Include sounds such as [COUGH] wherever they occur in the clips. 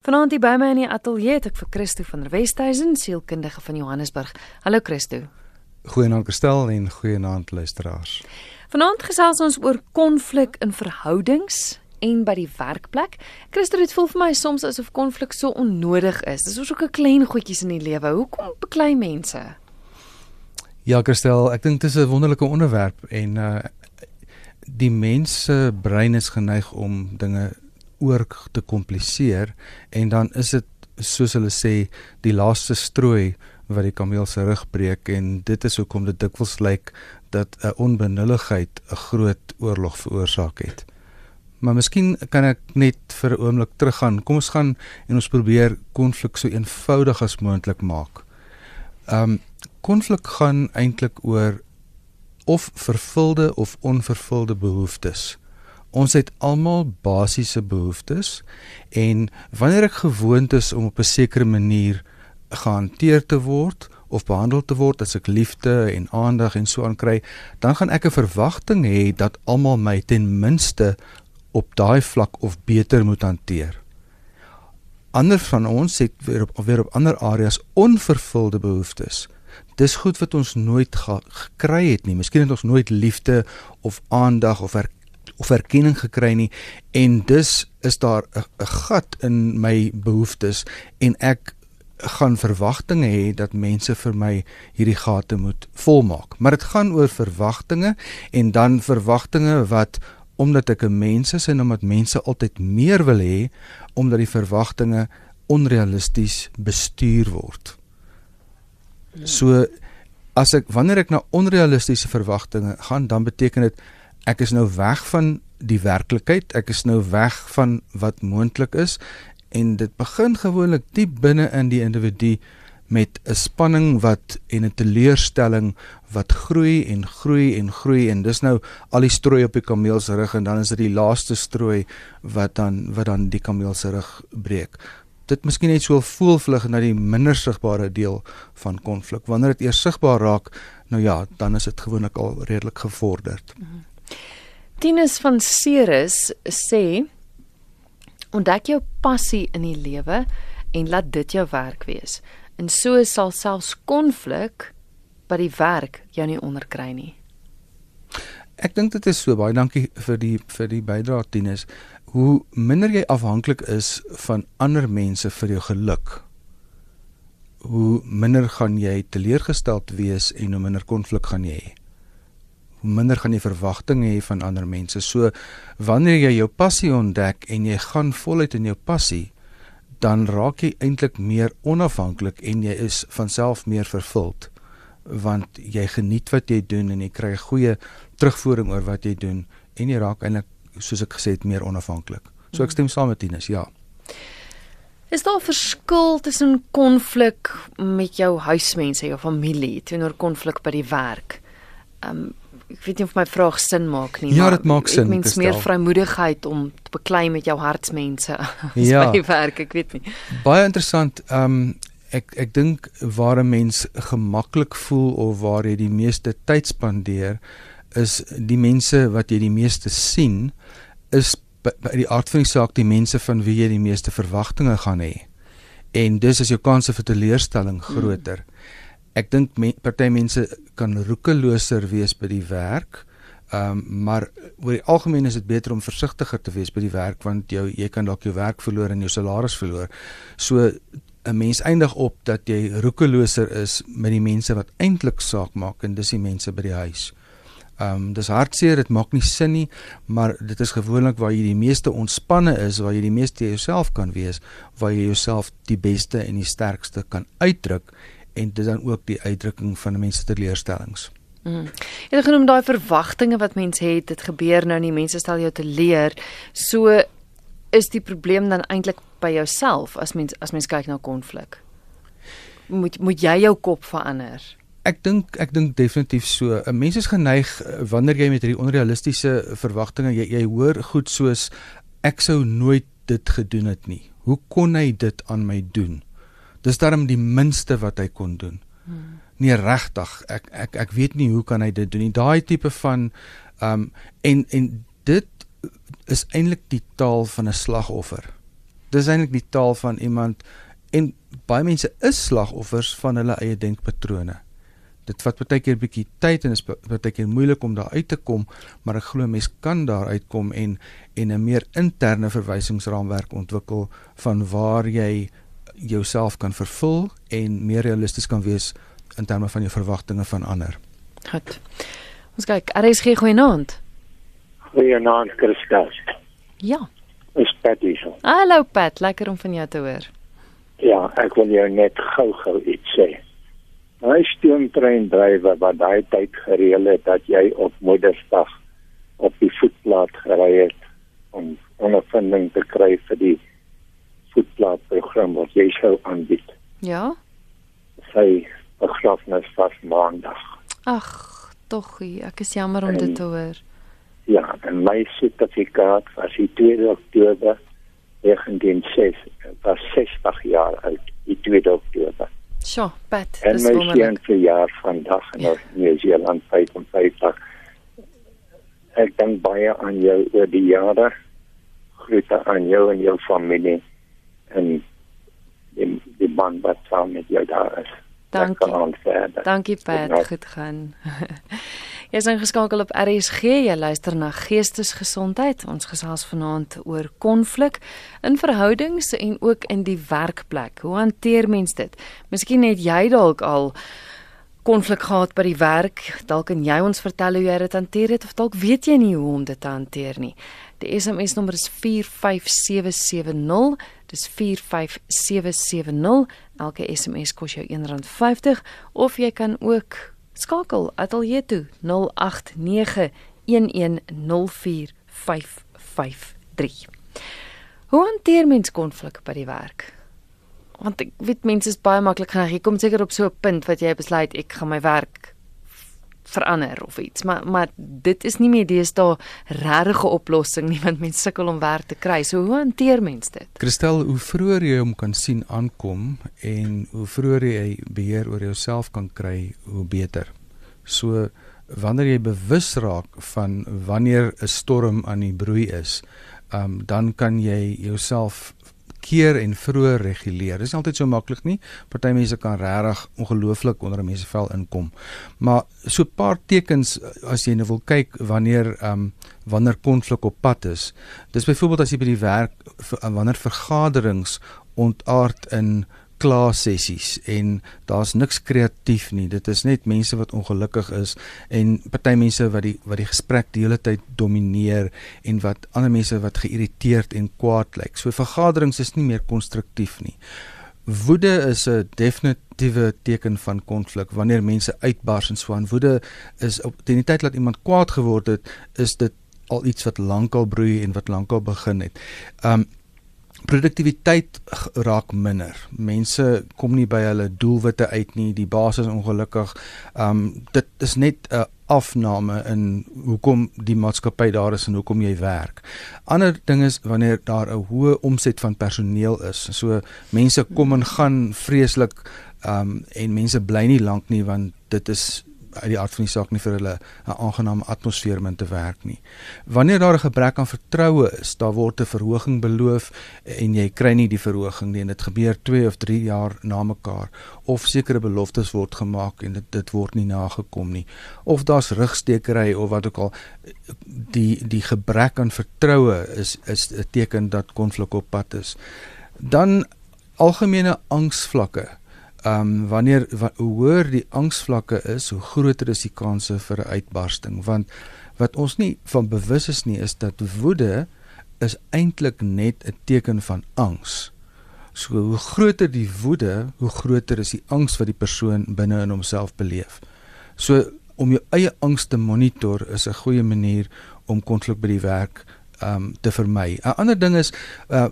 Vanaand hier by my in die ateljee het ek vir Christo van der Westhuizen, sielkundige van Johannesburg. Hallo Christo. Goeienaand Kristel en goeienaand luisteraars. Vanaand gesels ons oor konflik in verhoudings en by die werkplek. Christo, dit voel vir my soms asof konflik so onnodig is. Dis ook 'n klein goedjies in die lewe. Hoekom beklei mense? Ja, Kristel, ek dink dit is 'n wonderlike onderwerp en uh die mens se brein is geneig om dinge oor te kompliseer en dan is dit soos hulle sê die laaste strooi wat die kameel se rug breek en dit is hoekom dit dikwels lyk dat 'n onbenulligheid 'n groot oorlog veroorsaak het. Maar miskien kan ek net vir 'n oomblik teruggaan. Kom ons gaan en ons probeer konflik so eenvoudig as moontlik maak. Um konflik gaan eintlik oor of vervulde of onvervulde behoeftes. Ons het almal basiese behoeftes en wanneer ek gewoond is om op 'n sekere manier gehanteer te word of behandel te word as ek liefde en aandag en so aan kry, dan gaan ek 'n verwagting hê dat almal my ten minste op daai vlak of beter moet hanteer. Ander van ons het weer op weer op ander areas onvervulde behoeftes. Dis goed wat ons nooit gekry het nie. Miskien het ons nooit liefde of aandag of of erkenning gekry nie en dus is daar 'n gat in my behoeftes en ek gaan verwagtinge hê dat mense vir my hierdie gate moet volmaak. Maar dit gaan oor verwagtinge en dan verwagtinge wat omdat ek 'n mens is en omdat mense altyd meer wil hê omdat die verwagtinge onrealisties bestuur word. So as ek wanneer ek na onrealistiese verwagtinge gaan, dan beteken dit ek is nou weg van die werklikheid, ek is nou weg van wat moontlik is en dit begin gewoonlik diep binne in die individu met 'n spanning wat en 'n teleurstelling wat groei en groei en groei en dis nou al die strooi op die kameel se rug en dan is dit die laaste strooi wat dan wat dan die kameel se rug breek. Dit miskien net so voel vlug na die minder sigbare deel van konflik. Wanneer dit eers sigbaar raak, nou ja, dan is dit gewoonlik al redelik gevorderd. Mm -hmm. Tinus van Ceres sê ontdek jou passie in die lewe en laat dit jou werk wees. En so sal selfs konflik by die werk jou nie onderkry nie. Ek dink dit is so baie dankie vir die vir die bydrae Tinus. Hoe minder jy afhanklik is van ander mense vir jou geluk, hoe minder gaan jy teleurgesteld wees en hoe minder konflik gaan jy hê hoe minder gaan jy verwagtinge hê van ander mense. So wanneer jy jou passie ontdek en jy gaan voluit in jou passie, dan raak jy eintlik meer onafhanklik en jy is van self meer vervuld want jy geniet wat jy doen en jy kry goeie terugvoering oor wat jy doen en jy raak eintlik soos ek gesê het meer onafhanklik. So ek stem saam met Tinus, ja. Is daar 'n verskil tussen konflik met jou huismense, jou familie teenoor konflik by die werk? Ehm um, ek weet nie of my vraag sin maak nie. Ja, dit maak sin. Mens meer vrymoedigheid om te beklei met jou hartsmense [LAUGHS] ja. by werk, ek weet nie. Baie interessant. Ehm um, ek ek dink waar 'n mens gemaklik voel of waar jy die meeste tyd spandeer is die mense wat jy die meeste sien is by, by die aard van die saak die mense van wie jy die meeste verwagtinge gaan hê. En dis is jou kanse vir teleurstelling groter. Hmm ek dink me, party mense kan roekeloser wees by die werk. Ehm um, maar oor die algemeen is dit beter om versigtiger te wees by die werk want jou jy kan dalk jou werk verloor en jou salaris verloor. So 'n mens eindig op dat jy roekeloser is met die mense wat eintlik saak maak en dis die mense by die huis. Ehm um, dis hartseer, dit maak nie sin nie, maar dit is gewoonlik waar jy die meeste ontspanne is, waar jy die meeste jouself kan wees, waar jy jouself die beste en die sterkste kan uitdruk en dit dan ook die uitdrukking van mense teleurstellings. Mm. Jy het genoem daai verwagtinge wat mense het, dit gebeur nou nie, mense stel jou te leer. So is die probleem dan eintlik by jouself as mens as mens kyk na konflik. Moet moet jy jou kop verander? Ek dink ek dink definitief so. 'n Mens is geneig eh, wanneer jy met hierdie onrealistiese verwagtinge jy jy hoor goed soos ek sou nooit dit gedoen het nie. Hoe kon hy dit aan my doen? Dis darm die minste wat hy kon doen. Hmm. Nee regtig, ek ek ek weet nie hoe kan hy dit doen nie. Daai tipe van ehm um, en en dit is eintlik die taal van 'n slagoffer. Dis eintlik die taal van iemand en baie mense is slagoffers van hulle eie denkpatrone. Dit vat baie keer 'n bietjie tyd en is baie keer moeilik om daar uit te kom, maar ek glo mense kan daar uitkom en en 'n meer interne verwysingsraamwerk ontwikkel van waar jy jouself kan vervul en meer realisties kan wees in terme van jou verwagtinge van ander. Goed. Ons kyk, RSG goeienaand. Goeienaand Christus. Ja. Is Pat hier? Hallo Pat, lekker om van jou te hoor. Ja, ek wil jou net gou-gou iets sê. My stoomtreindrywer wat daai tyd gereël het dat jy op Moedersdag op die voetplaat gery het om ondervinding te kry vir die voetplaatprogram wat jy sou aanbied. Ja? Sy begrafnis was maandag. Ag, tog, ek is jammer om en, dit te hoor. Ja, en my sertifikaat was die 2 Oktober 1906, was 60 jaar oud, die 2 Oktober. Sjoe, Pat, dis wonderlik. En my verjaar vandag in Nieu-Seeland 55. Ek dink baie aan jou oor die jare. Groete aan jou en jou familie en die die man wat saam met jou daar is. Dankie. Dankie Pat, goed gaan. [LAUGHS] Jy is ingeskakel op RSG. Jy luister na Geestesgesondheid. Ons gesels vanaand oor konflik in verhoudings en ook in die werkplek. Hoe hanteer mens dit? Miskien het jy dalk al konflik gehad by die werk. Dalk kan jy ons vertel hoe jy dit hanteer het of dalk weet jy nie hoe om dit te hanteer nie. Die SMS nommer is 45770. Dis 45770. Elke SMS kos jou R1.50 of jy kan ook Skakel ateljee toe 0891104553. Hoe hanteer mens konflik by die werk? Want ek weet mense is baie maklik geneig. Jy kom seker op so 'n punt wat jy besluit ek gaan my werk verander of iets. Maar maar dit is nie meer deesdae regte oplossing nie want mense sukkel om werk te kry. So hoe hanteer mens dit? Kristel, hoe vroeër jy hom kan sien aankom en hoe vroeër jy beheer oor jouself kan kry, hoe beter. So wanneer jy bewus raak van wanneer 'n storm aan die broei is, um, dan kan jy jouself keer en vroeër reguleer. Dit is altyd so maklik nie. Party mense kan regtig ongelooflik onder 'n mens se vel inkom. Maar so 'n paar tekens as jy nou wil kyk wanneer ehm um, wanneer konflik op pad is. Dis byvoorbeeld as jy by die werk wanneer vergaderings ontaard in klassessies en daar's niks kreatief nie. Dit is net mense wat ongelukkig is en party mense wat die wat die gesprek die hele tyd domineer en wat ander mense wat geïrriteerd en kwaad lyk. So vergaderings is nie meer konstruktief nie. Woede is 'n definitiewe teken van konflik wanneer mense uitbars en so aan. Woede is op die tyd dat iemand kwaad geword het, is dit al iets wat lankal broei en wat lankal begin het. Um produktiwiteit raak minder. Mense kom nie by hulle doelwitte uit nie. Die baas is ongelukkig. Um dit is net 'n afname in hoekom die maatskappy daar is en hoekom jy werk. Ander ding is wanneer daar 'n hoë omset van personeel is. So mense kom en gaan vreeslik um en mense bly nie lank nie want dit is uit die aard van die saak nie vir hulle 'n aangename atmosfeer om te werk nie. Wanneer daar 'n gebrek aan vertroue is, daar word 'n verhoging beloof en jy kry nie die verhoging nie en dit gebeur 2 of 3 jaar na mekaar of sekere beloftes word gemaak en dit dit word nie nagekom nie of daar's rugstekery of wat ook al die die gebrek aan vertroue is is 'n teken dat konflik op pad is. Dan algemene angsvlakke ehm um, wanneer wa, hoe hoër die angsvlakke is, hoe groter is die kanse vir 'n uitbarsting want wat ons nie van bewus is nie is dat woede is eintlik net 'n teken van angs. So hoe groter die woede, hoe groter is die angs wat die persoon binne in homself beleef. So om jou eie angs te monitor is 'n goeie manier om konflik by die werk um te vermy. 'n Ander ding is uh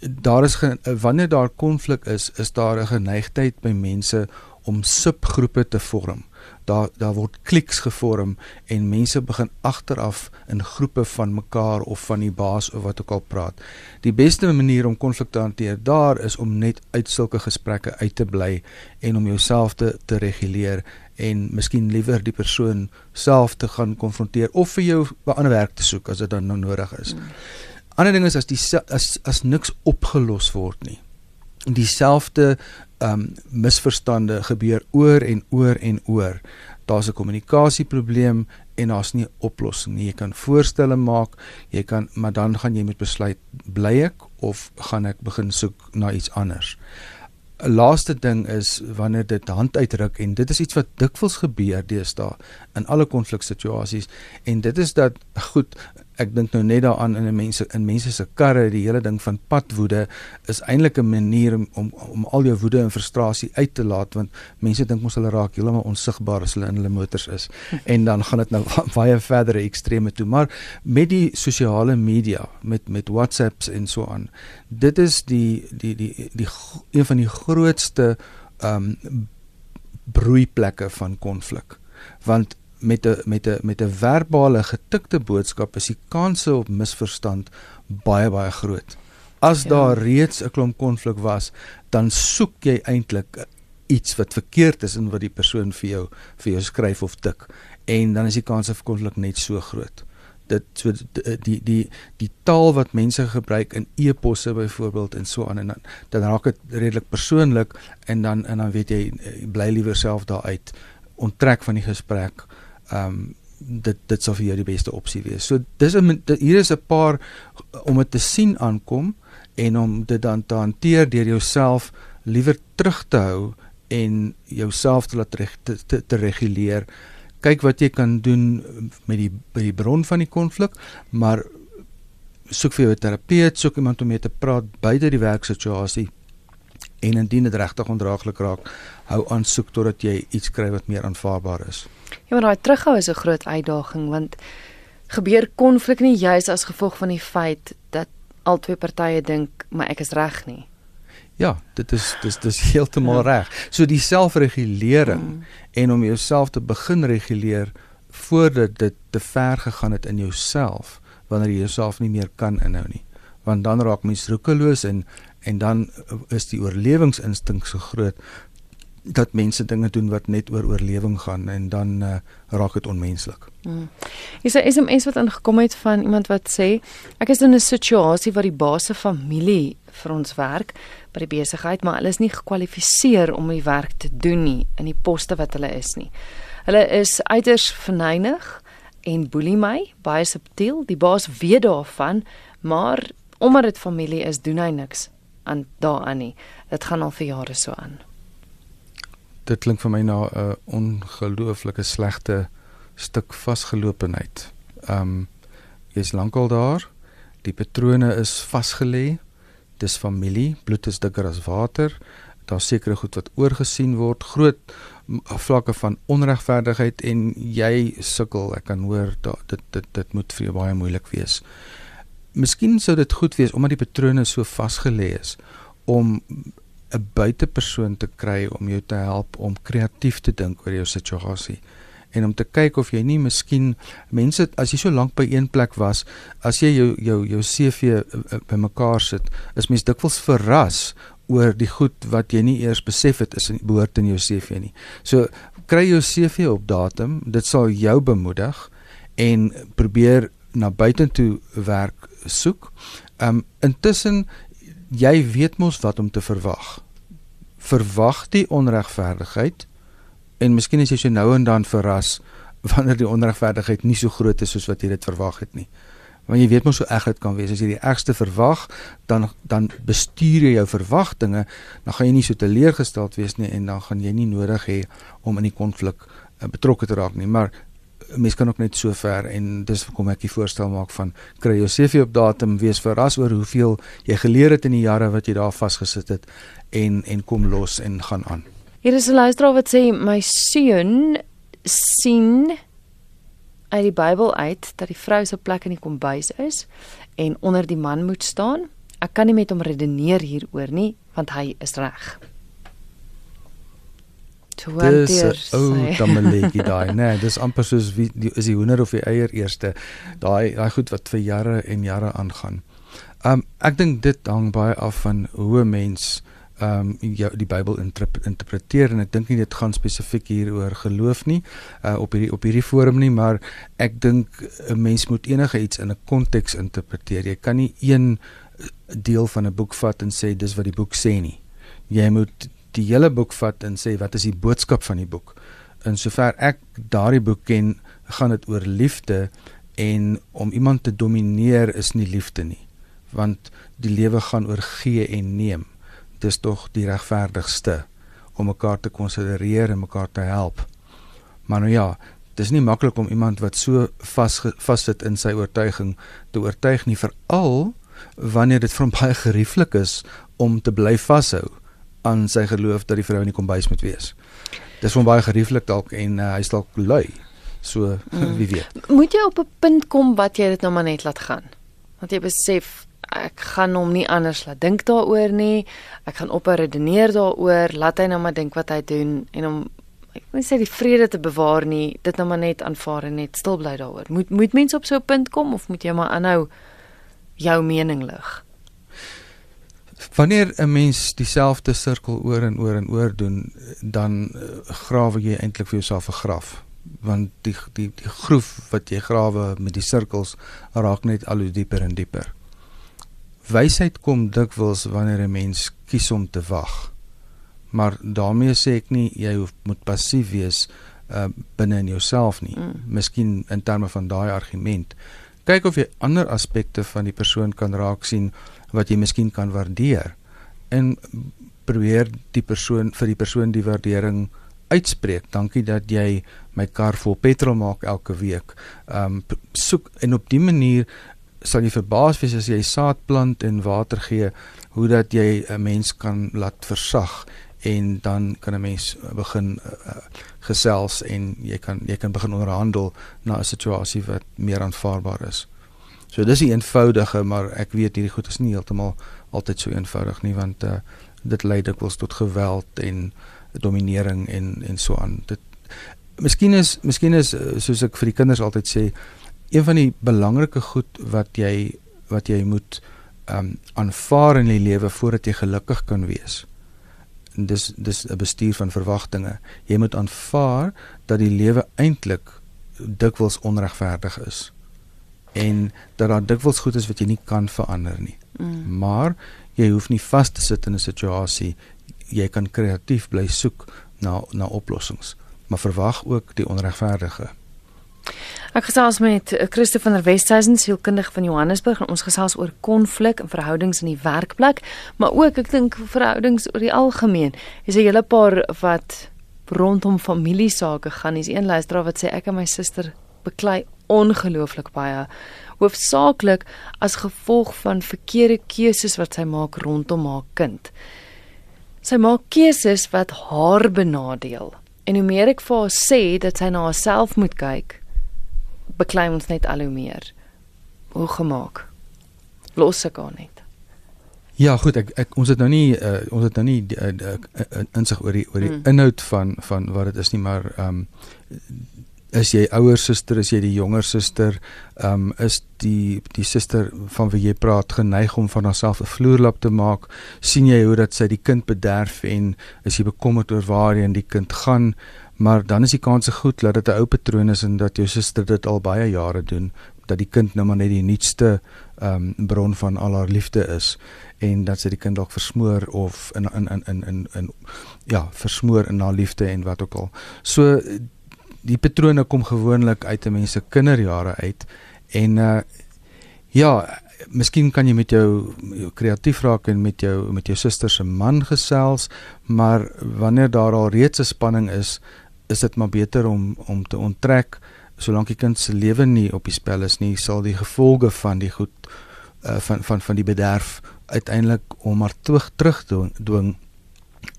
daar is wanneer daar konflik is, is daar 'n geneigtheid by mense om subgroepe te vorm. Daar daar word kliks gevorm en mense begin agteraf in groepe van mekaar of van die baas of wat ook al praat. Die beste manier om konflik te hanteer daar is om net uit sulke gesprekke uit te bly en om jouself te te reguleer en miskien liewer die persoon self te gaan konfronteer of vir jou 'n ander werk te soek as dit dan nou nodig is. Hmm. Ander ding is as die as as niks opgelos word nie. Dieselfde ehm um, misverstande gebeur oor en oor en oor. Daar's 'n kommunikasieprobleem en daar's nie 'n oplossing nie. Jy kan voorstelle maak, jy kan maar dan gaan jy moet besluit bly ek of gaan ek begin soek na iets anders. 'n Laaste ding is wanneer dit hand uitruk en dit is iets wat dikwels gebeur deesdae in alle konfliksituasies en dit is dat goed ek dink nou net daaraan in mense in mense se karre die hele ding van padwoede is eintlik 'n manier om, om om al jou woede en frustrasie uit te laat want mense dink mos hulle raak heeltemal onsigbaar as hulle in hulle motors is. [LAUGHS] En dan gaan dit nou [LAUGHS] baie verder ekstreme toe. Maar met die sosiale media met met WhatsApps en so aan dit is die die die die, die een van die grootste ehm um, broeiplekke van konflik. Want met 'n met 'n met 'n verbale getikte boodskap is die kanse op misverstand baie baie groot. As ja. daar reeds 'n klomp konflik was, dan soek jy eintlik iets wat verkeerd is in wat die persoon vir jou vir jou skryf of tik en dan is die kans vir konflik net so groot. Dit so die die die taal wat mense gebruik in e-posse byvoorbeeld en so aan en dan dan raak dit redelik persoonlik en dan en dan weet jy bly liewer self daar uit onttrek van die gesprek ehm um, dit dit sou vir jou die beste opsie wees. So dis 'n hier is 'n paar om dit te sien aankom en om dit dan te hanteer deur jouself liewer terug te hou en jouself te laat reg te, te, te reguleer. Kyk wat jy kan doen met die by die bron van die konflik, maar soek vir jou 'n terapeut, soek iemand om mee te praat buite die werksituasie. En indien dit regtig ondraaglik raak, hou aan soek totdat jy iets kry wat meer aanvaarbaar is. Ja, maar daai terughou is 'n groot uitdaging want gebeur konflik nie juis as gevolg van die feit dat albei partye dink maar ek is reg nie. Ja, dit is dis dis heeltemal ja. reg. So die selfregulering mm. en om jouself te begin reguleer voordat dit te ver gegaan het in jouself wanneer jy jouself nie meer kan inhou nie. Want dan raak mens roekeloos en en dan is die oorlewingsinstink so groot dat mense dinge doen wat net oor oorlewing gaan en dan uh, raak dit onmenslik. Hmm. Is 'n SMS wat aangekom het van iemand wat sê ek is in 'n situasie waar die baas se familie vir ons werk by die besigheid, maar hulle is nie gekwalifiseer om die werk te doen nie in die poste wat hulle is nie. Hulle is uiters verneig en boelie my baie subtiel. Die baas weet daarvan, maar omdat dit familie is, doen hy niks aan daaraan nie. Dit gaan al vir jare so aan dit klink vir my na 'n ongelooflike slegte stuk vasgelopenheid. Um jy's lankal daar. Die patrone is vasgelê. Dis familie, bloed is dikker as water. Daar's sekere goed wat oorgesien word, groot vlakke van onregverdigheid en jy sukkel. Ek kan hoor dat dit dit dit moet vir jou baie moeilik wees. Miskien sou dit goed wees omdat die patrone so vasgelê is om 'n buitepersoon te kry om jou te help om kreatief te dink oor jou situasie en om te kyk of jy nie miskien mense as jy so lank by een plek was as jy jou jou jou CV eh, eh, bymekaar sit is mens dikwels verras oor die goed wat jy nie eers besef het is in behoort in jou CV nie. So kry jou CV op datum, dit sal jou bemoedig en probeer na buitentoe werk soek. Um intussen jy weet mos wat om te verwag. Verwag die onregverdigheid en miskien is jy so nou en dan verras wanneer die onregverdigheid nie so groot is soos wat jy dit verwag het nie. Want jy weet mos hoe erg dit kan wees as jy die ergste verwag, dan dan bestuur jy jou verwagtinge, dan gaan jy nie so teleurgesteld wees nie en dan gaan jy nie nodig hê om in die konflik uh, betrokke te raak nie. Maar mens kan ook net so ver en dis hoekom ek die voorstel maak van kry jou CV op datum wees verras oor hoeveel jy geleer het in die jare wat jy daar vasgesit het en en kom los en gaan aan. Hier is 'n luisteraar wat sê my seun sien uit die Bybel uit dat die vrou se plek in die kombuis is en onder die man moet staan. Ek kan nie met hom redeneer hieroor nie want hy is reg. Dis ou [LAUGHS] dammeletjie daai, né? Nee, dis amper soos wie die, is die hoender of die eier eerste. Daai daai goed wat vir jare en jare aangaan. Um ek dink dit hang baie af van hoe 'n mens ehm um, jou die Bybel interpreteer en ek dink nie dit gaan spesifiek hier oor geloof nie uh, op hierdie op hierdie forum nie maar ek dink 'n mens moet enige iets in 'n konteks interpreteer. Jy kan nie een deel van 'n boek vat en sê dis wat die boek sê nie. Jy moet die hele boek vat en sê wat is die boodskap van die boek. En sover ek daardie boek ken, gaan dit oor liefde en om iemand te domineer is nie liefde nie. Want die lewe gaan oor gee en neem. Dis tog die regverdigste om mekaar te konsidereer en mekaar te help. Maar nou ja, dis nie maklik om iemand wat so vas vassit in sy oortuiging te oortuig nie veral wanneer dit vir hom baie gerieflik is om te bly vashou aan sy geloof dat die vrou in die kombuis moet wees. Dis vir hom baie gerieflik dalk en uh, hy is dalk lui. So mm. wie weet. Moet jy op 'n punt kom wat jy dit nou maar net laat gaan. Want jy besef ek gaan hom nie anders laat dink daaroor nie. Ek gaan op redeneer daaroor, laat hy nou maar dink wat hy doen en hom ek wil sê die vrede te bewaar nie, dit nou maar net aanvaar en net stil bly daaroor. Moet moet mense op so 'n punt kom of moet jy maar aanhou jou mening lig? Wanneer 'n mens dieselfde sirkel oor en oor en oor doen, dan uh, grawe jy eintlik vir jouself 'n graf want die die die groef wat jy grawe met die sirkels raak net al hoe dieper en dieper. Wysheid kom dikwels wanneer 'n mens kies om te wag. Maar daarmee sê ek nie jy hoef moet passief wees uh binne in jouself nie. Mm. Miskien in terme van daai argument. Kyk of jy ander aspekte van die persoon kan raak sien wat jy miskien kan waardeer en probeer die persoon vir die persoon die waardering uitspreek. Dankie dat jy my kar vol petrol maak elke week. Um soek en op die manier sal jy verbaas wees as jy saad plant en water gee hoe dat jy 'n mens kan laat versag en dan kan 'n mens begin uh, gesels en jy kan jy kan begin onderhandel na 'n situasie wat meer aanvaarbaar is. So dis 'n eenvoudige, maar ek weet hierdie goed is nie heeltemal altyd so eenvoudig nie want uh, dit lei dikwels tot geweld en dominering en en so aan. Dit Miskien is miskien is eh, soos ek vir die kinders altyd sê, een van die belangrike goed wat jy wat jy moet ehm um, aanvaar in die lewe voordat jy gelukkig kan wees. En dis dis 'n bestuur van verwagtinge. Jy moet aanvaar dat die lewe eintlik dikwels onregverdig is en dat daar dikwels goed is wat jy nie kan verander nie. Mm. Maar jy hoef nie vas te sit in 'n situasie jy kan kreatief bly soek na na oplossings, maar verwag ook die onregverdige. Ek gesels met Christo van der Westhuizen, sielkundige van Johannesburg en ons gesels oor konflik en verhoudings in die werkplek, maar ook ek dink verhoudings oor die algemeen. Is 'n hele paar wat rondom familiesake gaan. Dis een luisteraar wat sê ek en my suster beklei ongelooflik baie hoofsaaklik as gevolg van verkeerde keuses wat sy maak rondom haar kind. Sy maak keuses wat haar benadeel. En hoe meer ek vir haar sê dat sy na haarself moet kyk, beklei ons net al hoe meer. Hoe gemaak? Los ek haar net. Ja, goed, ek, ek ons het nou nie uh, ons het nou nie uh, uh, insig oor die oor die mm. inhoud van van wat dit is nie, maar ehm um, is jy ouer suster, is jy die jonger suster, um, is die die suster van wie jy praat geneig om van haarself 'n vloerlap te maak, sien jy hoe dat sy die kind bederf en is jy bekommerd oor waarheen die kind gaan, maar dan is die kans se goed dat dit 'n ou patroon is en dat jou suster dit al baie jare doen, dat die kind nou maar net die nuutste um, bron van al haar liefde is en dat sy die kind dalk versmoor of in in in in in, in ja, versmoor in haar liefde en wat ook al. So die patrone kom gewoonlik uit 'n mens se kinderjare uit en uh ja, miskien kan jy met jou, jou kreatief raak en met jou met jou suster se man gesels, maar wanneer daar al reeds 'n spanning is, is dit maar beter om om te onttrek solank die kind se lewe nie op die spel is nie, sal die gevolge van die goed uh van van van die bederf uiteindelik om maar terug terug dwing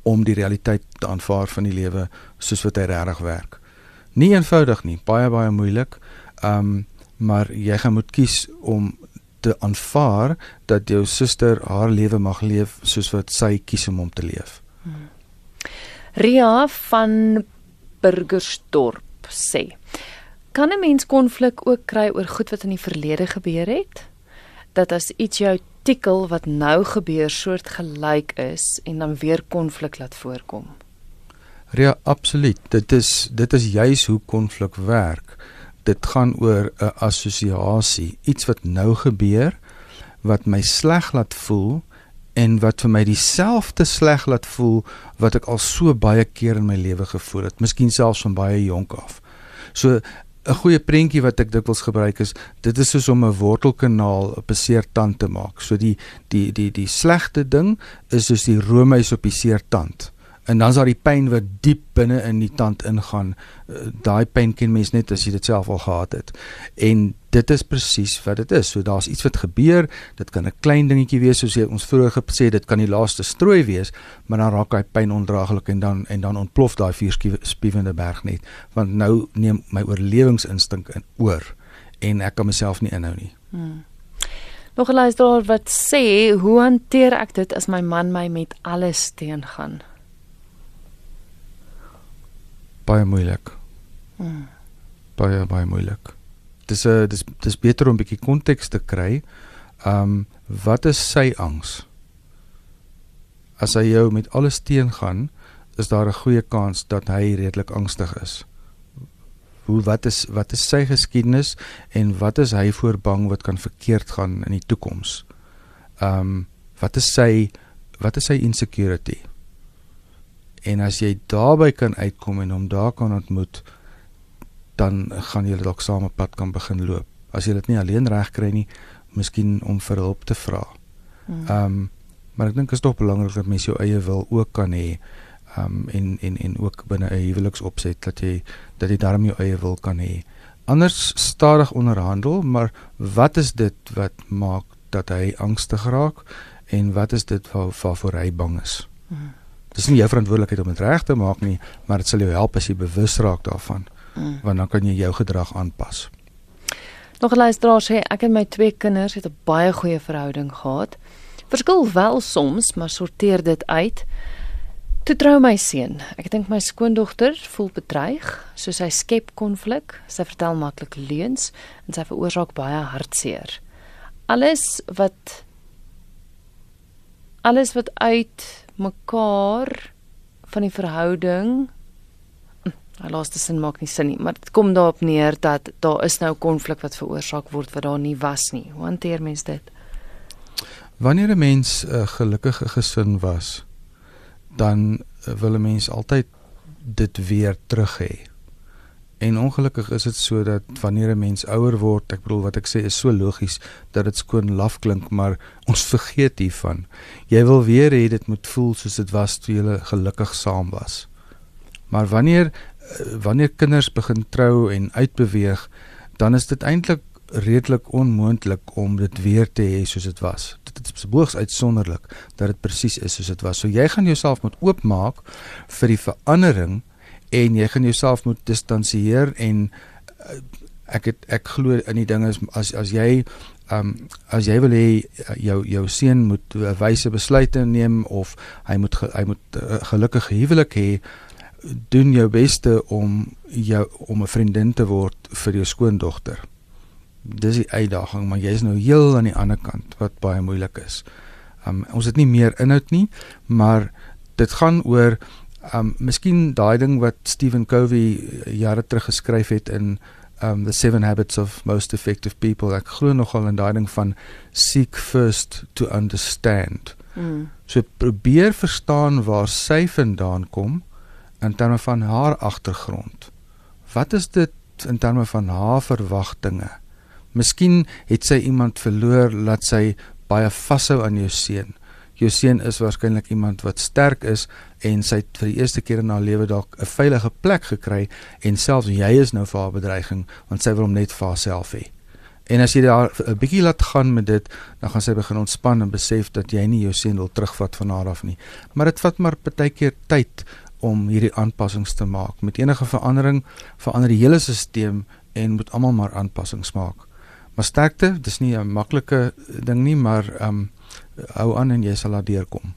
om die realiteit te aanvaar van die lewe soos wat hy regtig werk. Nie eenvoudig nie, baie baie moeilik. Um maar jy gaan moet kies om te aanvaar dat jou suster haar lewe mag leef soos wat sy kies om hom te leef. Hmm. Ria van Burgersdorp sê: Kan 'n mens konflik ook kry oor goed wat in die verlede gebeur het? Dat as iets jou artikel wat nou gebeur soortgelyk is en dan weer konflik laat voorkom? Ja, absoluut. Dit is dit is juis hoe konflik werk. Dit gaan oor 'n assosiasie, iets wat nou gebeur wat my sleg laat voel en wat vir my dieselfde sleg laat voel wat ek al so baie keer in my lewe gevoel het, miskien selfs van baie jonk af. So 'n goeie prentjie wat ek dikwels gebruik is, dit is soos om 'n wortelkanaal op 'n seer tand te maak. So die die die die slegte ding is soos die roomys op die seer tand en dan is daar die pyn wat diep binne in die tand ingaan. Uh, Daai pyn ken mens net as jy dit self al gehad het. En dit is presies wat dit is. So daar's iets wat gebeur. Dit kan 'n klein dingetjie wees soos jy ons vroeër gesê dit kan die laaste strooi wees, maar dan raak daai pyn ondraaglik en dan en dan ontplof daai vuurspiewende berg net. Want nou neem my oorlewingsinstink in oor en ek kan myself nie inhou nie. Hmm. Nog 'n luisteraar wat sê, "Hoe hanteer ek dit as my man my met alles teengaan?" Baie moeilik. Hmm. Baie baie moeilik. Dis 'n dis dis beter om 'n bietjie konteks te kry. Um wat is sy angs? As hy jou met alles teengaan, is daar 'n goeie kans dat hy redelik angstig is. Hoe wat is wat is sy geskiedenis en wat is hy voor bang wat kan verkeerd gaan in die toekoms? Um wat is sy wat is sy insecurity? En as jy daarby kan uitkom en hom daar kan ontmoet, dan gaan julle dalk saam 'n pad kan begin loop. As jy dit nie alleen reg kry nie, miskien om vir hulp te vra. Hmm. Ehm um, maar ek dink is tog belangrik dat mens jou eie wil ook kan hê. Ehm um, en en en ook binne 'n huweliksopset dat jy dat jy daarmee jou eie wil kan hê. Anders stadig onderhandel, maar wat is dit wat maak dat hy angstig raak en wat is dit waar waarvoor hy bang is? Hmm. Dis nie jou verantwoordelikheid om dit reg te maak nie, maar dit sal jou help as jy bewus raak daarvan. Mm. Want dan kan jy jou gedrag aanpas. Nog 'n luisteraar sê ek en my twee kinders het 'n baie goeie verhouding gehad. Verskil wel soms, maar sorteer dit uit. Toe trou my seun. Ek dink my skoondogter voel bedreig, so sy skep konflik. Sy vertel maklik leuns en sy veroorsaak baie hartseer. Alles wat alles wat uit mekaar van die verhouding Hy hm, laaste sin maak nie sin nie, maar dit kom daarop neer dat daar is nou konflik wat veroorsaak word wat daar nie was nie. Hoe hanteer mens dit? Wanneer 'n mens 'n gelukkige gesin was, dan wil 'n mens altyd dit weer terug hê. En ongelukkig is dit so dat wanneer 'n mens ouer word, ek bedoel wat ek sê is so logies dat dit skoon laf klink, maar ons vergeet hiervan. Jy wil weer hê dit moet voel soos dit was toe jy gelukkig saam was. Maar wanneer eh, wanneer kinders begin trou en uitbeweeg, dan is dit eintlik redelik onmoontlik om dit weer te hê soos dit was. Dit is besboogs uitsonderlik dat dit presies is soos dit was. So jy gaan jouself moet oopmaak vir die verandering en jy gaan jouself moet distansieer en uh, ek het ek glo in die dinge as as jy um, as jy wil hê uh, jou jou seun moet 'n uh, wyse besluite neem of hy moet ge, hy moet uh, gelukkige huwelik hê doen jou beste om jou om 'n vriendin te word vir jou skoondogter. Dis die uitdaging, maar jy is nou heel aan die ander kant wat baie moeilik is. Um, ons het nie meer inhoud nie, maar dit gaan oor Um miskien daai ding wat Stephen Covey eh, jare terug geskryf het in um The Seven Habits of Most Effective People. Ek glo nogal in daai ding van seek first to understand. Mm. So probeer verstaan waar sy vandaan kom in terme van haar agtergrond. Wat is dit in terme van haar verwagtinge? Miskien het sy iemand verloor laat sy baie vashou aan jou seun jou seun is waarskynlik iemand wat sterk is en sy het vir die eerste keer in haar lewe dalk 'n veilige plek gekry en selfs jy is nou vir haar bedreiging want sy wil hom net vir haarself hê. En as jy daar 'n bietjie laat gaan met dit, dan gaan sy begin ontspan en besef dat jy nie jou seun wil terugvat van haar af nie. Maar dit vat maar baie keer tyd om hierdie aanpassings te maak. Met enige verandering verander die hele stelsel en moet almal maar aanpassings maak. Maar sterkte, dis nie 'n maklike ding nie, maar ehm um, hou aan en jy sal daar deurkom.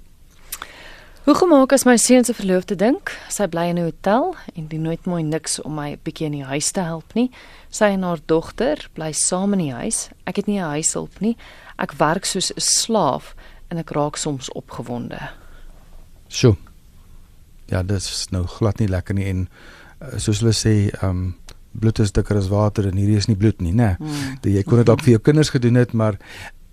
Hoe gemaak as my seun se verloofde dink sy bly in 'n hotel en doen nooit mooi niks om my bietjie in die huis te help nie. Sy en haar dogter bly saam in die huis. Ek het nie 'n huishulp nie. Ek werk soos 'n slaaf en ek raak soms opgewonde. Sjoe. Ja, dit is nou glad nie lekker nie en uh, soos hulle sê, ehm um, bloed is dikker as water en hierdie is nie bloed nie, né? Nee. Mm. Jy kon dit dalk vir jou kinders gedoen het, maar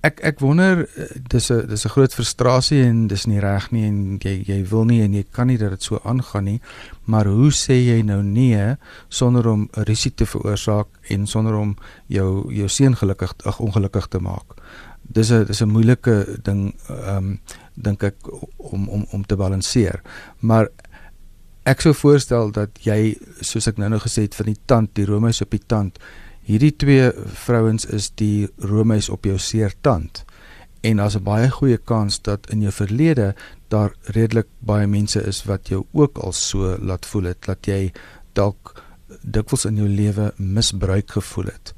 ek ek wonder eh, dis 'n dis 'n groot frustrasie en dis nie reg nie en jy jy wil nie en jy kan nie dat dit so aangaan nie. Maar hoe sê jy nou nee sonder om 'n risiko te veroorsaak en sonder om jou jou seun gelukkig ag ongelukkig te maak? Dis 'n dis 'n moeilike ding ehm um, dink ek om om om te balanseer. Maar ek sou voorstel dat jy soos ek nou-nou gesê het van die tand, die romeis op die tand. Hierdie twee vrouens is die romeis op jou seer tand. En daar's 'n baie goeie kans dat in jou verlede daar redelik baie mense is wat jou ook al so laat voel het dat jy dalk dikwels in jou lewe misbruik gevoel het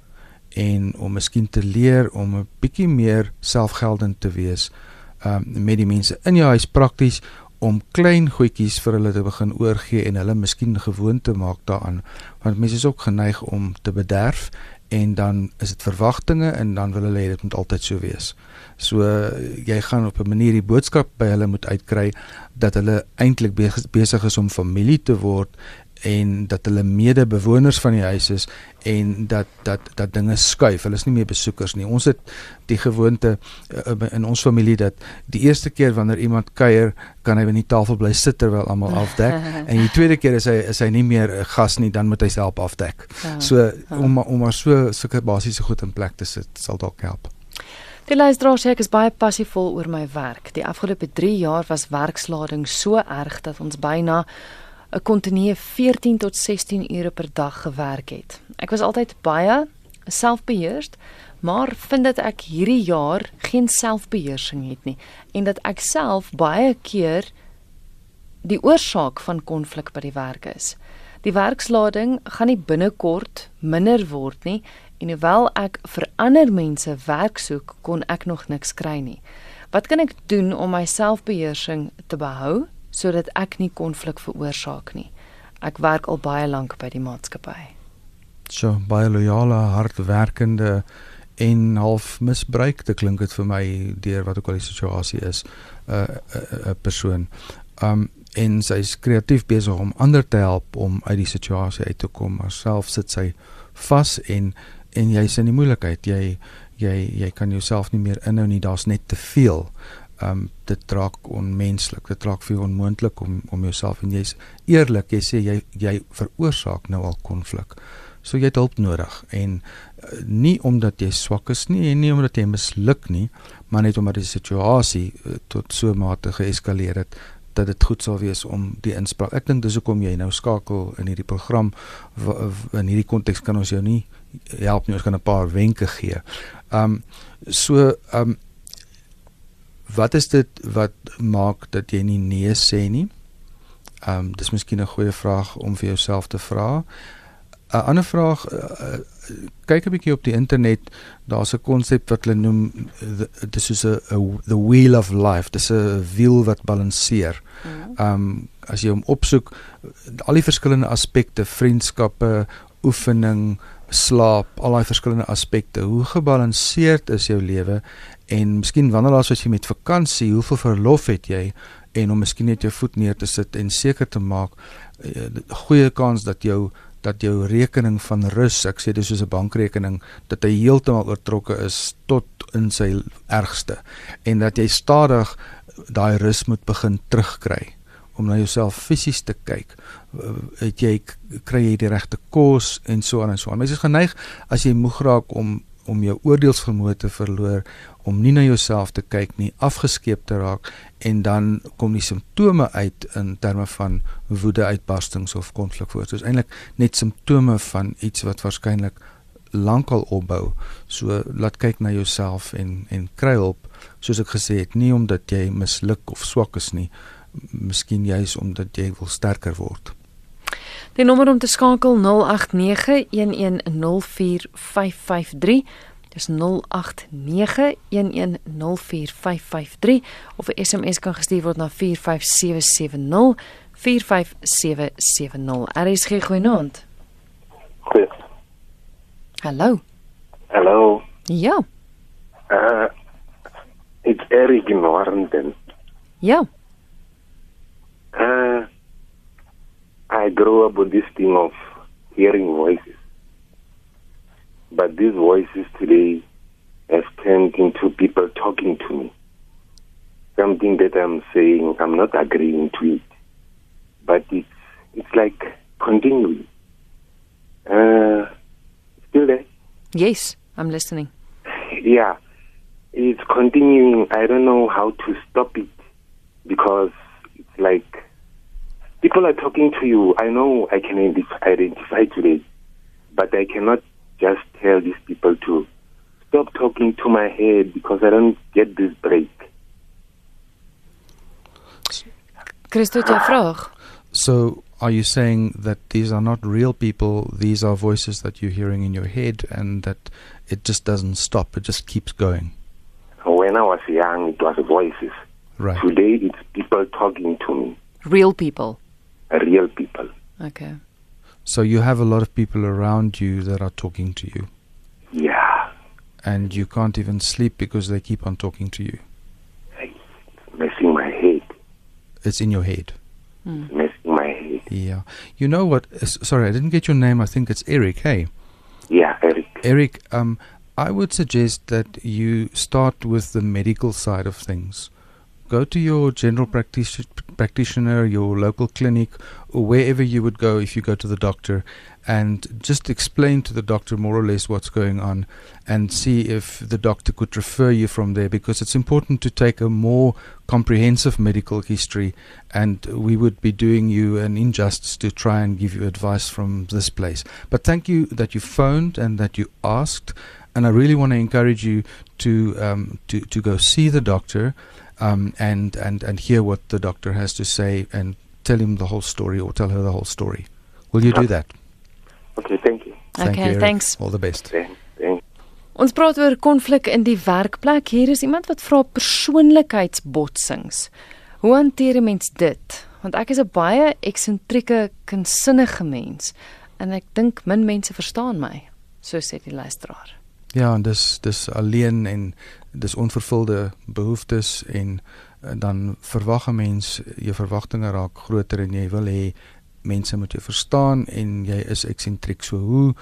en om miskien te leer om 'n bietjie meer selfgeldend te wees um, met die mense in jou huis prakties om klein goedjies vir hulle te begin oorgee en hulle miskien gewoonte maak daaraan want mense is ook geneig om te bederf en dan is dit verwagtinge en dan wil hulle hê dit moet altyd so wees. So jy gaan op 'n manier die boodskap by hulle moet uitkry dat hulle eintlik besig is om familie te word en dat hulle medebewoners van die huis is en dat dat dat dinge skuif. Hulle is nie meer besoekers nie. Ons het die gewoonte uh, in ons familie dat die eerste keer wanneer iemand kuier, kan hy by die tafel bly sit terwyl almal [LAUGHS] afdek en die tweede keer is hy is hy nie meer 'n gas nie, dan moet hy self afdek. Ja, so ja. om om maar so sulke basiese goed in plek te sit sal dalk help. Die luisteraar sê ek is baie passievol oor my werk. Die afgelope 3 jaar was werkslading so erg dat ons byna 'n kontinue 14 tot 16 ure per dag gewerk het. Ek was altyd baie selfbeheerst, maar vind dat ek hierdie jaar geen selfbeheersing het nie en dat ek self baie keer die oorsaak van konflik by die werk is. Die werkslading gaan nie binnekort minder word nie en hoewel ek vir ander mense werk soek, kon ek nog niks kry nie. Wat kan ek doen om my selfbeheersing te behou sodat ek nie konflik veroorsaak nie. Ek werk al baie lank by die maatskappy. So baie loyale, hardwerkende en half misbruikte klink dit vir my deur wat ook al die situasie is 'n uh, 'n uh, persoon. Um en sy is kreatief besig om ander te help om uit die situasie uit te kom, maar self sit sy vas en en jy's in die moeilikheid. Jy jy jy kan jouself nie meer inhou nie. Daar's net te veel um dit raak onmenslik. Dit raak vir onmoontlik om om jouself en jy's eerlik, jy sê jy jy veroorsaak nou al konflik. So jy het hulp nodig en uh, nie omdat jy swak is nie en nie omdat jy misluk nie, maar net omdat die situasie uh, tot so mate geeskaleer het dat dit goed sal wees om die inspraak. Ek dink dis hoekom jy nou skakel in hierdie program in hierdie konteks kan ons jou nie help nie, ons kan 'n paar wenke gee. Um so um wat is dit wat maak dat jy nie nee sê nie? Ehm um, dis miskien 'n goeie vraag om vir jouself te vra. 'n Ander vraag uh, kyk 'n bietjie op die internet, daar's 'n konsep wat hulle noem dis is 'n the wheel of life, dis 'n wiel wat balanseer. Mhm. Ehm um, as jy hom opsoek, al die verskillende aspekte, vriendskappe, oefening, slaap, al daai verskillende aspekte, hoe gebalanseerd is jou lewe en miskien wanneer laas was jy met vakansie, hoeveel verlof het jy en om miskien net jou voet neer te sit en seker te maak uh, goeie kans dat jou dat jou rekening van rus, ek sê dis soos 'n bankrekening, dat hy heeltemal oortrokke is tot in sy ergste en dat jy stadig daai rus moet begin terugkry om na jouself fisies te kyk. Het jy kry jy die regte kos en so aan en so aan. Mense is geneig as jy moeg raak om om jou oordeelsvermoë te verloor om nie na jouself te kyk nie, afgeskeep te raak en dan kom die simptome uit in terme van woede uitbarstings of konflik voort. Dit is eintlik net simptome van iets wat waarskynlik lankal opbou. So laat kyk na jouself en en kry hulp soos ek gesê het, nie omdat jy misluk of swak is nie, miskien juis omdat jy wil sterker word. Die nommer om te skakel 0891104553 Dis 0891104553 of 'n SMS kan gestuur word na 45770 45770. RSG goeienaand. Goeie. Hallo. Hello. Ja. Uh, it's Eric in Warrington. Ja. Uh, I grew up with this thing of hearing voices. But these voices today have turned into people talking to me. Something that I'm saying, I'm not agreeing to it. But it's, it's like continuing. Uh, still there? Yes, I'm listening. yeah, it's continuing. I don't know how to stop it because it's like people are talking to you. I know I can identify, identify today, but I cannot just tell these people to stop talking to my head because I don't get this break. Christo, jy ah. vraag. So, are you saying that these are not real people? These are voices that you're hearing in your head, and that it just doesn't stop. It just keeps going. When I was young, it was voices. Right. Today, it's people talking to me, Real people. Real people. Okay. So you have a lot of people around you that are talking to you, Yeah, and you can't even sleep because they keep on talking to you. messing my head, It's in your head. messing my head. Yeah. You know what? Sorry, I didn't get your name. I think it's Eric. Hey. Yeah, Eric. Eric, um, I would suggest that you start with the medical side of things. Go to your general practice- practitioner, your local clinic, or wherever you would go if you go to the doctor, and just explain to the doctor more or less what's going on and see if the doctor could refer you from there because it's important to take a more comprehensive medical history and we would be doing you an injustice to try and give you advice from this place. But thank you that you phoned and that you asked, and I really want to encourage you to um, to to go see the doctor um, and and and hear what the doctor has to say and tell him the whole story or tell her the whole story. Will you do that? Okay, thank you. Thank Okay, you, thanks. All the best. Thank, thank Ons praat oor konflik in die werkplek. Hier is iemand wat vra persoonlikheidsbotsings. Hoe hanteer 'n mens dit? Want ek is 'n baie eksentrieke, kunsinnige mens en ek dink min mense verstaan my, so sê die luisteraar. Ja, en dis dis alleen en dis onvervulde behoeftes en, en dan verwag 'n mens jou verwagtinge raak groter en jy wil hê mense moet jou verstaan en jy is eksentriek. So hoe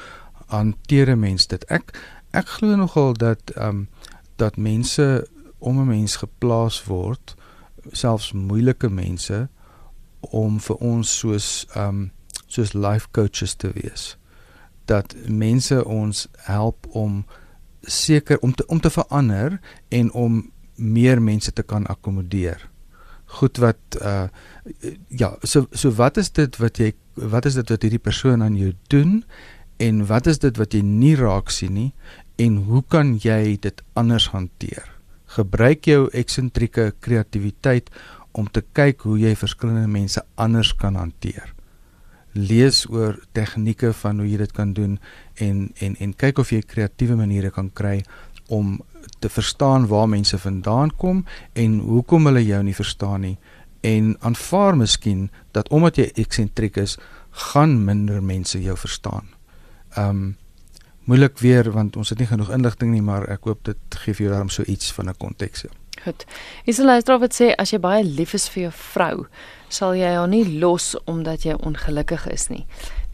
hanteer 'n mens dit? Ek ek glo nogal dat ehm um, dat mense om 'n mens geplaas word, selfs moeilike mense om vir ons soos ehm um, soos life coaches te wees. Dat mense ons help om seker om te om te verander en om meer mense te kan akkommodeer. Goed wat uh ja, so so wat is dit wat jy wat is dit wat hierdie persoon aan jou doen en wat is dit wat jy nie raak sien nie en hoe kan jy dit anders hanteer? Gebruik jou eksentrieke kreatiwiteit om te kyk hoe jy verskillende mense anders kan hanteer. Lees oor tegnieke van hoe jy dit kan doen en en en kyk of jy kreatiewe maniere kan kry om te verstaan waar mense vandaan kom en hoekom hulle jou nie verstaan nie en aanvaar miskien dat omdat jy eksentriek is, gaan minder mense jou verstaan. Um moeilik weer want ons het nie genoeg inligting nie, maar ek hoop dit gee vir jou daarom so iets van 'n konteks. Ja. Goed. Is 'n luisteraar wat sê as jy baie lief is vir jou vrou, sal jy haar nie los omdat jy ongelukkig is nie.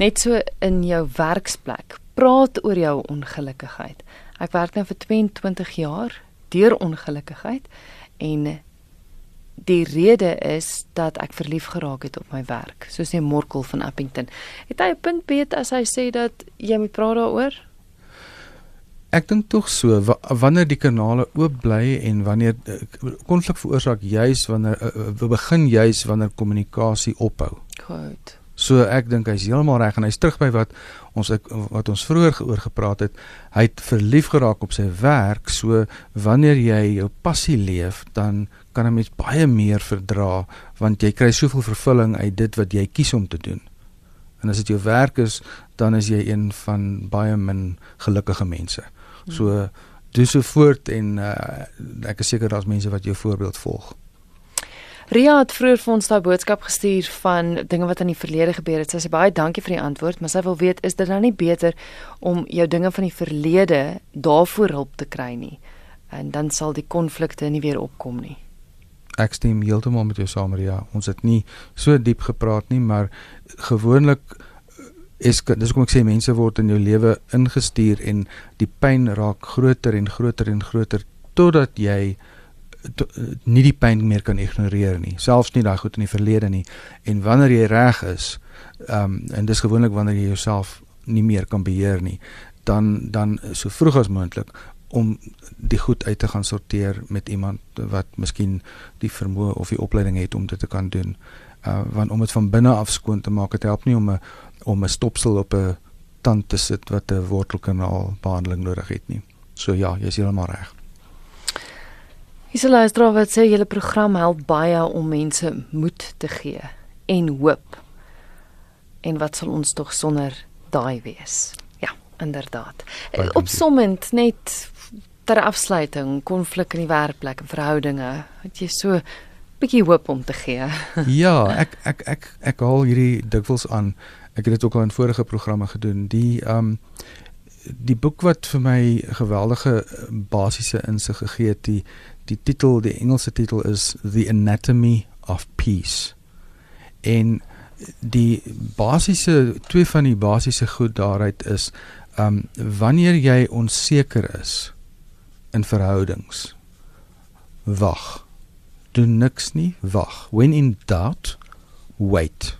Net so in jou werksplek. Praat oor jou ongelukkigheid. Ek werk nou vir 22 jaar deur ongelukkigheid en die rede is dat ek verlief geraak het op my werk, soos hy Morkel van Appington. Het hy 'n punt beet as hy sê dat jy moet praat daaroor? Ek dink tog so wa wanneer die kanale oop bly en wanneer eh, konflik veroorsaak juis wanneer uh, uh, begin juis wanneer kommunikasie ophou. Goed. So ek dink hy's heeltemal reg en hy's terug by wat ons ek, wat ons vroeër oor gepraat het. Hy het verlief geraak op sy werk. So wanneer jy jou passie leef, dan kan 'n mens baie meer verdra want jy kry soveel vervulling uit dit wat jy kies om te doen. En as dit jou werk is, dan is jy een van baie min gelukkige mense. So doen so voort en uh, ek is seker daar's mense wat jou voorbeeld volg. Ria het vroeër vir ons daai boodskap gestuur van dinge wat in die verlede gebeur het. Sy sê baie dankie vir die antwoord, maar sy wil weet is dit dan nie beter om jou dinge van die verlede daarvoor hulp te kry nie? En dan sal die konflikte nie weer opkom nie. Ek stem heeltemal met jou saam, Ria. Ons het nie so diep gepraat nie, maar gewoonlik is dis kom ek sê mense word in jou lewe ingestuur en die pyn raak groter en groter en groter totdat jy to, nie die pyn meer kan ignoreer nie selfs nie daai goed in die verlede nie. En wanneer jy reg is um, en dis gewoonlik wanneer jy jouself nie meer kan beheer nie dan dan so vroeg as moontlik om die goed uit te gaan sorteer met iemand wat miskien die vermoë of die opleiding het om dit te kan doen. Uh, want om dit van binne af skoon te maak dit help nie om 'n om 'n stopsel op 'n tand te sit wat 'n wortelkanaal behandeling nodig het nie. So ja, jy is heeltemal reg. Isela Strava sê julle program help baie om mense moed te gee en hoop. En wat sal ons tog sonder daai wees? Ja, inderdaad. Opsommend net ter afsluiting, konflik in die werkplek en verhoudinge, het jy so bietjie hoop om te gee. [LAUGHS] ja, ek ek ek ek haal hierdie dikwels aan ek het dit ook al in vorige programme gedoen. Die um die boek wat vir my geweldige basiese insig gegee het, die die titel, die Engelse titel is The Anatomy of Peace. En die basiese twee van die basiese goed daaruit is um wanneer jy onseker is in verhoudings wag doen niks nie wag when in doubt wait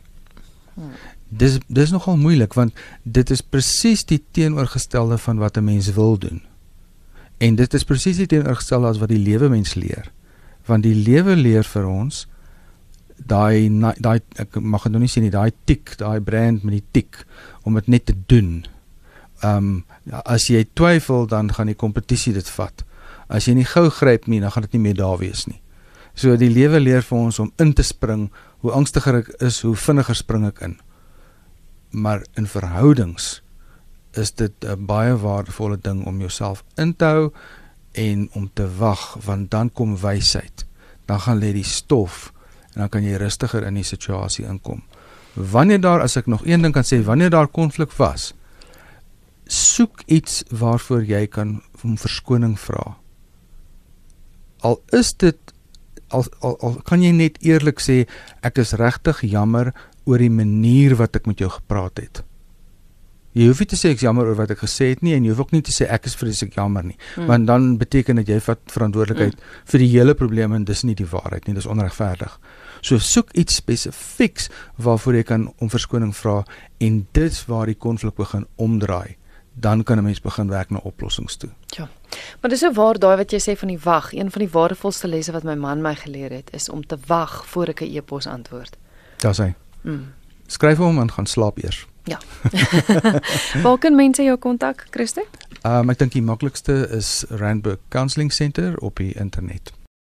hmm dis dis nogal moeilik want dit is presies die teenoorgestelde van wat 'n mens wil doen. En dit is presies die teenoorgestelde as wat die lewe mens leer. Want die lewe leer vir ons daai daai ek mag dit nou nie sê nie, daai tik, daai brand met die tik om dit net te doen. Ehm um, as jy twyfel dan gaan die kompetisie dit vat. As jy nie gou gryp nie, dan gaan dit nie meer daar wees nie. So die lewe leer vir ons om in te spring. Hoe angstiger ek is, hoe vinniger spring ek in maar in verhoudings is dit 'n baie waardevolle ding om jouself in te hou en om te wag want dan kom wysheid. Dan gaan lê die stof en dan kan jy rustiger in die situasie inkom. Wanneer daar as ek nog een ding kan sê, wanneer daar konflik was, soek iets waarvoor jy kan om verskoning vra. Al is dit al, al al kan jy net eerlik sê ek is regtig jammer oor die manier wat ek met jou gepraat het. Jy hoef nie te sê ek jammer oor wat ek gesê het nie en jy hoef ook nie te sê ek is vreeslik jammer nie, mm. want dan beteken dit jy vat verantwoordelikheid mm. vir die hele probleem en dis nie die waarheid nie, dis onregverdig. So soek iets spesifieks waarvoor jy kan om verskoning vra en dit waar die konflik begin omdraai dan kan 'n mens begin werk na oplossings toe. Ja. Maar dis so waar daai wat jy sê van die wag, een van die waardevolste lesse wat my man my geleer het, is om te wag voor ek 'n e-pos antwoord. Daar's hy. Mm. Skryf hom en gaan slaap eers. Ja. [LAUGHS] Waar kan mense jou kontak, Christo? Ehm um, ek dink die maklikste is Randburg Counselling Center op die internet.